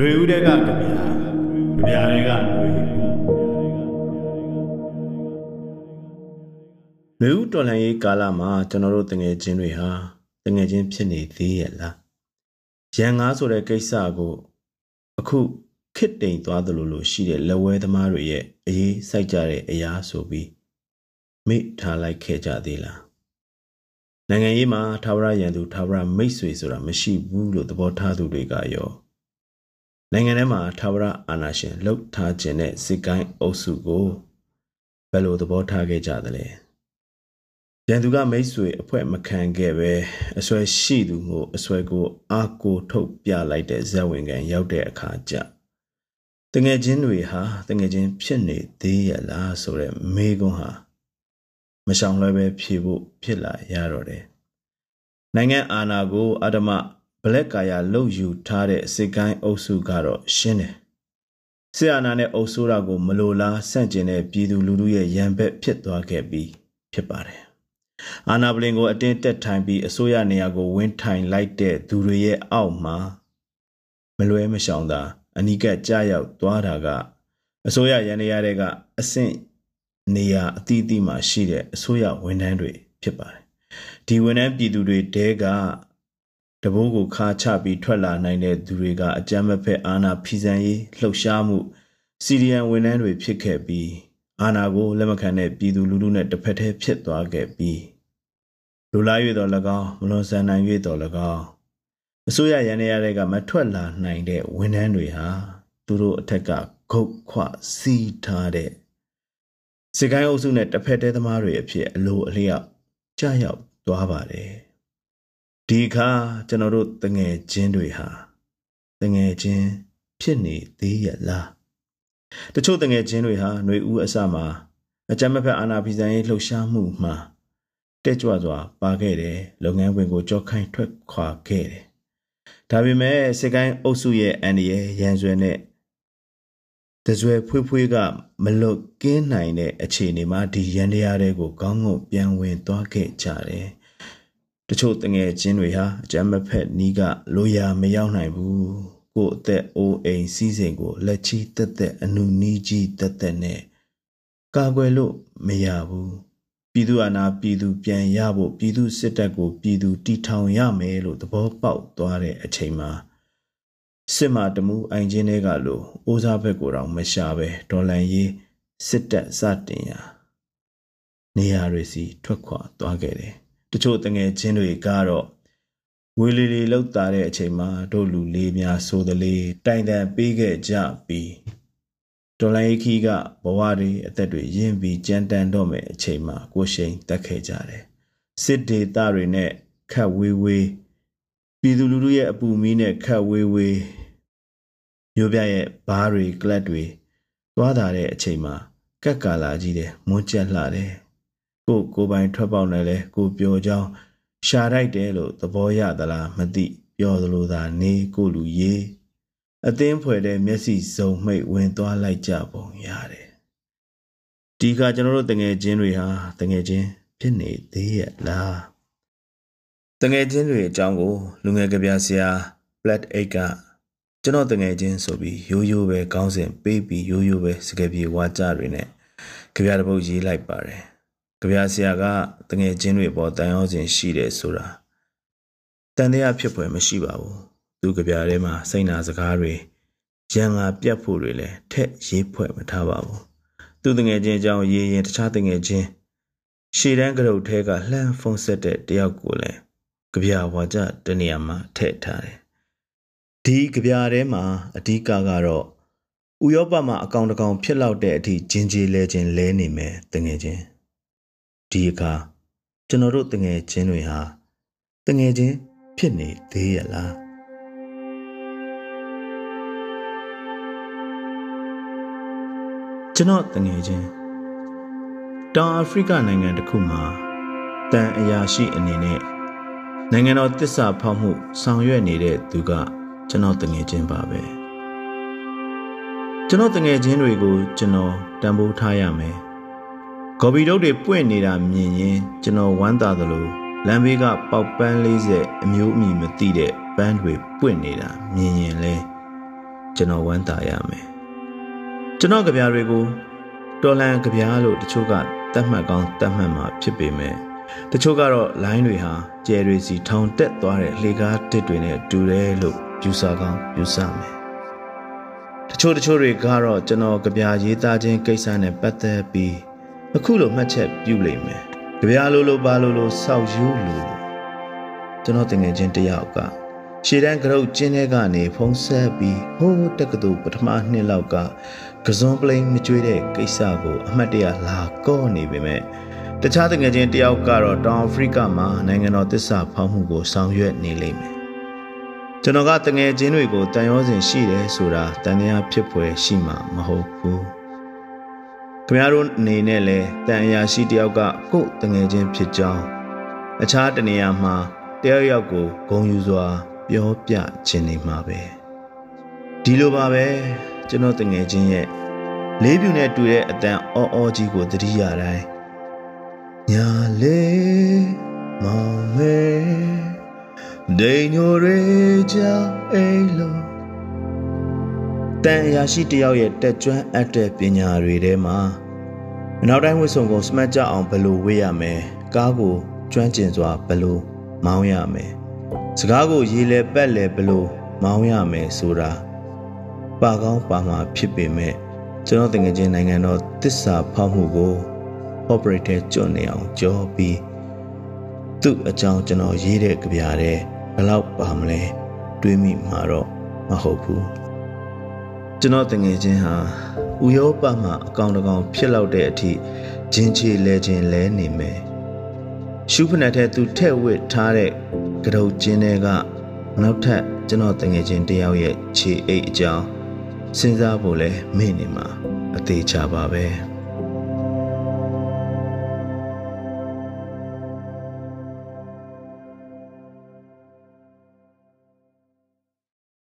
ຫນွေဦးတဲ့ကကြပြာကြပြာတွေကຫນွေဦးຫນွေဦးတော်လှန်ရေးကာလမှာကျွန်တော်တို့တငယ်ချင်းတွေဟာတငယ်ချင်းဖြစ်နေသေးရဲ့လားရန်ငါဆိုတဲ့ကိစ္စကိုအခုခစ်တိမ်သွားသလိုလိုရှိတဲ့လက်ဝဲသမားတွေရဲ့အေးစိုက်ကြတဲ့အရာဆိုပြီးမိထားလိုက်ခဲ့ကြသေးလားနိုင်ငံရေးမှာသာဝရရန်သူသာဝရမိတ်ဆွေဆိုတာမရှိဘူးလို့သဘောထားသူတွေကရော နိုင်ငံထဲမှာသာဝရအာဏာရှင်လှုပ်ထားခြင်းတဲ့စစ်ကိုင်းအုပ်စုကိုဘယ်လိုသဘောထားခဲ့ကြသလဲရန်သူကမိတ်ဆွေအဖွဲ့မခံခဲ့ပဲအစွဲရှိသူကိုအစွဲကိုအာကိုထုတ်ပြလိုက်တဲ့ဇက်ဝင်ကန်ရောက်တဲ့အခါကျတငယ်ချင်းတွေဟာတငယ်ချင်းဖြစ်နေသေးရလားဆိုတဲ့မေးခွန်းဟာမရှောင်လွှဲပဲဖြေဖို့ဖြစ်လာရတော့တယ်နိုင်ငံအာဏာကိုအဓမ္မ ဘလက်ကာယာလှုပ်ယူထားတဲ့စစ်ကိုင်းအုပ်စုကတော့ရှင်းတယ်ဆရာနာနဲ့အုပ်ဆိုးတာကိုမလိုလားဆန့်ကျင်တဲ့ပြည်သူလူထုရဲ့ရန်ဘက်ဖြစ်သွားခဲ့ပြီးဖြစ်ပါတယ်အာနာပလင်ကိုအတင်းတက်ထိုင်ပြီးအစိုးရနေရာကိုဝင်းထိုင်လိုက်တဲ့သူတွေရဲ့အောက်မှာမလွဲမရှောင်သာ အနိကကြရောက်သွားတာကအစိုးရရန်နေရာတွေကအဆင့်နေရာအသီးသီးမှာရှိတဲ့အစိုးရဝန်ထမ်းတွေဖြစ်ပါတယ်ဒီဝန်ထမ်းပြည်သူတွေတဲက တဘိုးကိုခါချပြီးထွက်လာနိုင်တဲ့သူတွေကအကြမ်းမဖက်အာဏာဖီဆန်ရေးလှုပ်ရှားမှုစီရီယန်ဝန်ထမ်းတွေဖြစ်ခဲ့ပြီးအာဏာကိုလက်မခံတဲ့ပြည်သူလူထုနဲ့တစ်ဖက်တည်းဖြစ်သွားခဲ့ပြီးလူလာ၍တော်၎င်းမလွန်ဆန်နိုင်၍တော်၎င်းအစိုးရရန်ရတဲ့ကမထွက်လာနိုင်တဲ့ဝန်ထမ်းတွေဟာသူတို့အထက်ကဂုတ်ခွစီးထားတဲ့စစ်ကိုင်းအုပ်စုနဲ့တစ်ဖက်တည်းသမားတွေအဖြစ်အလိုအလျောက်ကြာရောက်သွားပါတယ် ဒီအခါကျွန်တော်တို့တငယ်ချင်းတွေဟာတငယ်ချင်းဖြစ်နေသေးရဲ့လားတချို့တငယ်ချင်းတွေဟာຫນွေဦးအစမှာအကြမ်းမဖက်အာဏာဖီဆန်ရေးလှုပ်ရှားမှုမှာတက်ကြွစွာပါခဲ့တယ်လုပ်ငန်းဝင်ကိုကြောက်ခိုင်းထွက်ခွာခဲ့တယ်ဒါပေမဲ့စစ်ကိုင်းအုပ်စုရဲ့အန်ဒီရဲ့ရန်ဆွဲနဲ့တဇွဲဖွေးဖွေးကမလွတ်ကင်းနိုင်တဲ့အခြေအနေမှာဒီရန်တရားတွေကိုကောင်းငုံပြန်ဝင်သွားခဲ့ကြတယ် တချို့တငယ်ချင်းတွေဟာအကြမ်းမဖက်နီးကလိုရာမရောက်နိုင်ဘူးကို့အသက်အိုးအိမ်စီးစိမ်ကိုလက်ချီတက်တက်အနုနီးကြီးတက်တက်နဲ့ကာကွယ်လို့မရဘူးပြည်သူအာဏာပြည်သူပြန်ရဖို့ပြည်သူစစ်တပ်ကိုပြည်သူတီထောင်ရမယ်လို့သဘောပေါက်သွားတဲ့အချိန်မှာစစ်မာတမှုအိုင်ချင်းတွေကလို့အိုးစားဘက်ကိုတော့မရှာပဲဒေါ်လန်ရေးစစ်တပ်စတင်ရာနေရာတွေစီထွက်ခွာသွားခဲ့တယ် တချို့တငယ်ချင်းတွေကတော့ဝေလီလီလောက်တာတဲ့အချိန်မှာတို့လူလေးများဆိုသလေးတိုင်တန်ပေးခဲ့ကြပြီးဒေါ်လာခီကဘဝတွေအသက်တွေရင်းပြီးကြမ်းတမ်းတော့မယ်အချိန်မှာကိုရှိန်တက်ခဲ့ကြတယ်စစ်ဒေတာတွေနဲ့ခတ်ဝေးဝေးပြည်သူလူထုရဲ့အပူမီးနဲ့ခတ်ဝေးဝေးမျိုးပြရဲ့ဘားတွေကလပ်တွေသွားတာတဲ့အချိန်မှာကက်ကာလာကြီးတယ်မွန်းကျက်လှတယ် ကိုကိုပိုင်ထွက်ပေါက်နဲ့လဲကိုပြောကြောင်းရှာတိုက်တယ်လို့သဘောရသလားမသိပြောသလိုသာနေကိုလူရေးအသင်းဖွဲ့တဲ့မျက်စိစုံမိတ်ဝင်သွားလိုက်ကြပုံရတယ်ဒီကကျွန်တော်တို့တငယ်ချင်းတွေဟာတငယ်ချင်းဖြစ်နေသေးရဲ့လားတငယ်ချင်းတွေအကြောင်းကိုလူငယ်ကဗျာဆရာ Plat 8ကကျွန်တော်တငယ်ချင်းဆိုပြီးရိုးရိုးပဲကောင်းစဉ်ပေးပြီးရိုးရိုးပဲစကားပြေဝါကြတွေနဲ့ကြပြတဲ့ပုတ်ရေးလိုက်ပါတယ် ကြပြဆရာကတငယ်ချင်းတွေပေါ်တန်ရောစဉ်ရှိတယ်ဆိုတာတန်တရားဖြစ်ဖွယ်မရှိပါဘူးသူကြပြထဲမှာစိတ်နာစကားတွေရန်ငါပြတ်ဖို့တွေလည်းထက်ရေးဖွဲ့မထားပါဘူးသူတငယ်ချင်းအကြောင်းရေးရင်တခြားတငယ်ချင်းရှေ့တန်းကရုတ်ထဲကလှမ်းဖုံးဆက်တဲ့တယောက်ကိုလည်းကြပြဝါကြတနေရာမှာထည့်ထားတယ်ဒီကြပြထဲမှာအဓိကကတော့ဥရောပမှာအကောင်တကောင်ဖြစ်လောက်တဲ့အထိဂျင်ကြီးလဲခြင်းလဲနေမယ်တငယ်ချင်း ဒီအခါကျွန်တော်တို့တငယ်ချင်းတွေဟာတငယ်ချင်းဖြစ်နေသေးရလားကျွန်တော်တငယ်ချင်းတောင်အာဖရိကနိုင်ငံတစ်ခုမှာတန်အရာရှိအနေနဲ့နိုင်ငံတော်တစ္ဆာဖောက်မှုဆောင်ရွက်နေတဲ့သူကကျွန်တော်တငယ်ချင်းပါပဲကျွန်တော်တငယ်ချင်းတွေကိုကျွန်တော်တန်ဖိုးထားရမယ် ဂေါ်ဘီတုတ်တွေပွင့်နေတာမြင်ရင်ကျွန်တော်ဝမ်းသာသလိုလမ်းဘေးကပေါက်ပန်း40အမျိုးအမည်မသိတဲ့ပန်းတွေပွင့်နေတာမြင်ရင်လဲကျွန်တော်ဝမ်းသာရမယ်ကျွန်တော်ကြပြတွေကိုတော်လန်ကြပြလို့တချို့ကတတ်မှတ်ကောင်းတတ်မှတ်မှာဖြစ်ပေမဲ့တချို့ကတော့ line တွေဟာကျယ်တွေစီထောင်တက်သွားတဲ့လှေကားတစ်တွေနဲ့တူတယ်လို့ယူဆကောင်းယူဆမယ်တချို့တချို့တွေကတော့ကျွန်တော်ကြပြရေးသားခြင်းကိစ္စနဲ့ပတ်သက်ပြီး အခုလိုမှတ်ချက်ပြုလိမ့်မယ်ကြပြလိုလိုပါလိုလိုစောက်ယူလိုလိုကျွန်တော်တင်ငယ်ချင်းတယောက်ကရှေ့တန်းကရုတ်ကျင်းတဲ့ကနေဖုံးဆက်ပြီးဟိုးတက္ကသိုလ်ပထမနှစ်လောက်ကကစွန်ပလိန်မကျွေးတဲ့ကိစ္စကိုအမှတ်တရလာကော့နေပေမဲ့တခြားတငယ်ချင်းတယောက်ကတော့တောင်အာဖရိကမှာနိုင်ငံတော်တစ္ဆာဖောက်မှုကိုဆောင်ရွက်နေလိမ့်မယ်ကျွန်တော်ကတငယ်ချင်းတွေကိုတန်ရောစင်ရှိတယ်ဆိုတာတန်တရားဖြစ်ဖွယ်ရှိမှာမဟုတ်ဘူး ခင်ဗျားတို့အနေနဲ့လဲတန်အရာရှိတယောက်ကကို့တငယ်ချင်းဖြစ်ကြောင်းအခြားတနေရာမှာတယောက်ယောက်ကိုဂုံယူစွာ ပြောပြခြင်းနေမှာပဲဒီလိုပါပဲကျွန်တော်တငယ်ချင်းရဲ့လေးပြူနဲ့တူတဲ့အတန်အော်အော်ကြီးကိုသတိရတိုင်းညာလေးမောင်မဲဒိန်ညိုရေချာအိလို တန်အရာရှိတယောက်ရဲ့တက်ကျွမ်းအပ်တဲ့ပညာတွေထဲမှာနောက်တိုင်းဝစ်စုံကိုစမတ်ကြအောင်ဘယ်လိုဝေးရမယ်ကားကိုကျွမ်းကျင်စွာဘယ်လိုမောင်းရမယ်စကားကိုရေလဲပက်လဲဘယ်လိုမောင်းရမယ်ဆိုတာပါကောင်းပါမှာဖြစ်ပေမဲ့ကျွန်တော်တကယ်ချင်းနိုင်ငံတော်တစ္ဆာဖောက်မှုကို operator ကျွတ်နေအောင်ကြောပြီးသူ့အကြောင်းကျွန်တော်ရေးတဲ့ကြပြတဲ့ဘယ်လောက်ပါမလဲတွေးမိမှာတော့မဟုတ်ဘူး ကျွန်တော်တငယ်ချင်းဟာဥရောပမှာအကောင်တကောင်ဖြစ်လောက်တဲ့အထိဂျင်းချေလဲခြင်းလဲနေမယ်ရှုဖနက်တဲ့သူထဲ့ဝစ်ထားတဲ့ကရုတ်ကျင်းတွေကနောက်ထပ်ကျွန်တော်တငယ်ချင်းတယောက်ရဲ့ခြေအိတ်အကြောင်းစဉ်းစားဖို့လဲမေ့နေမှာအသေးချပါပဲ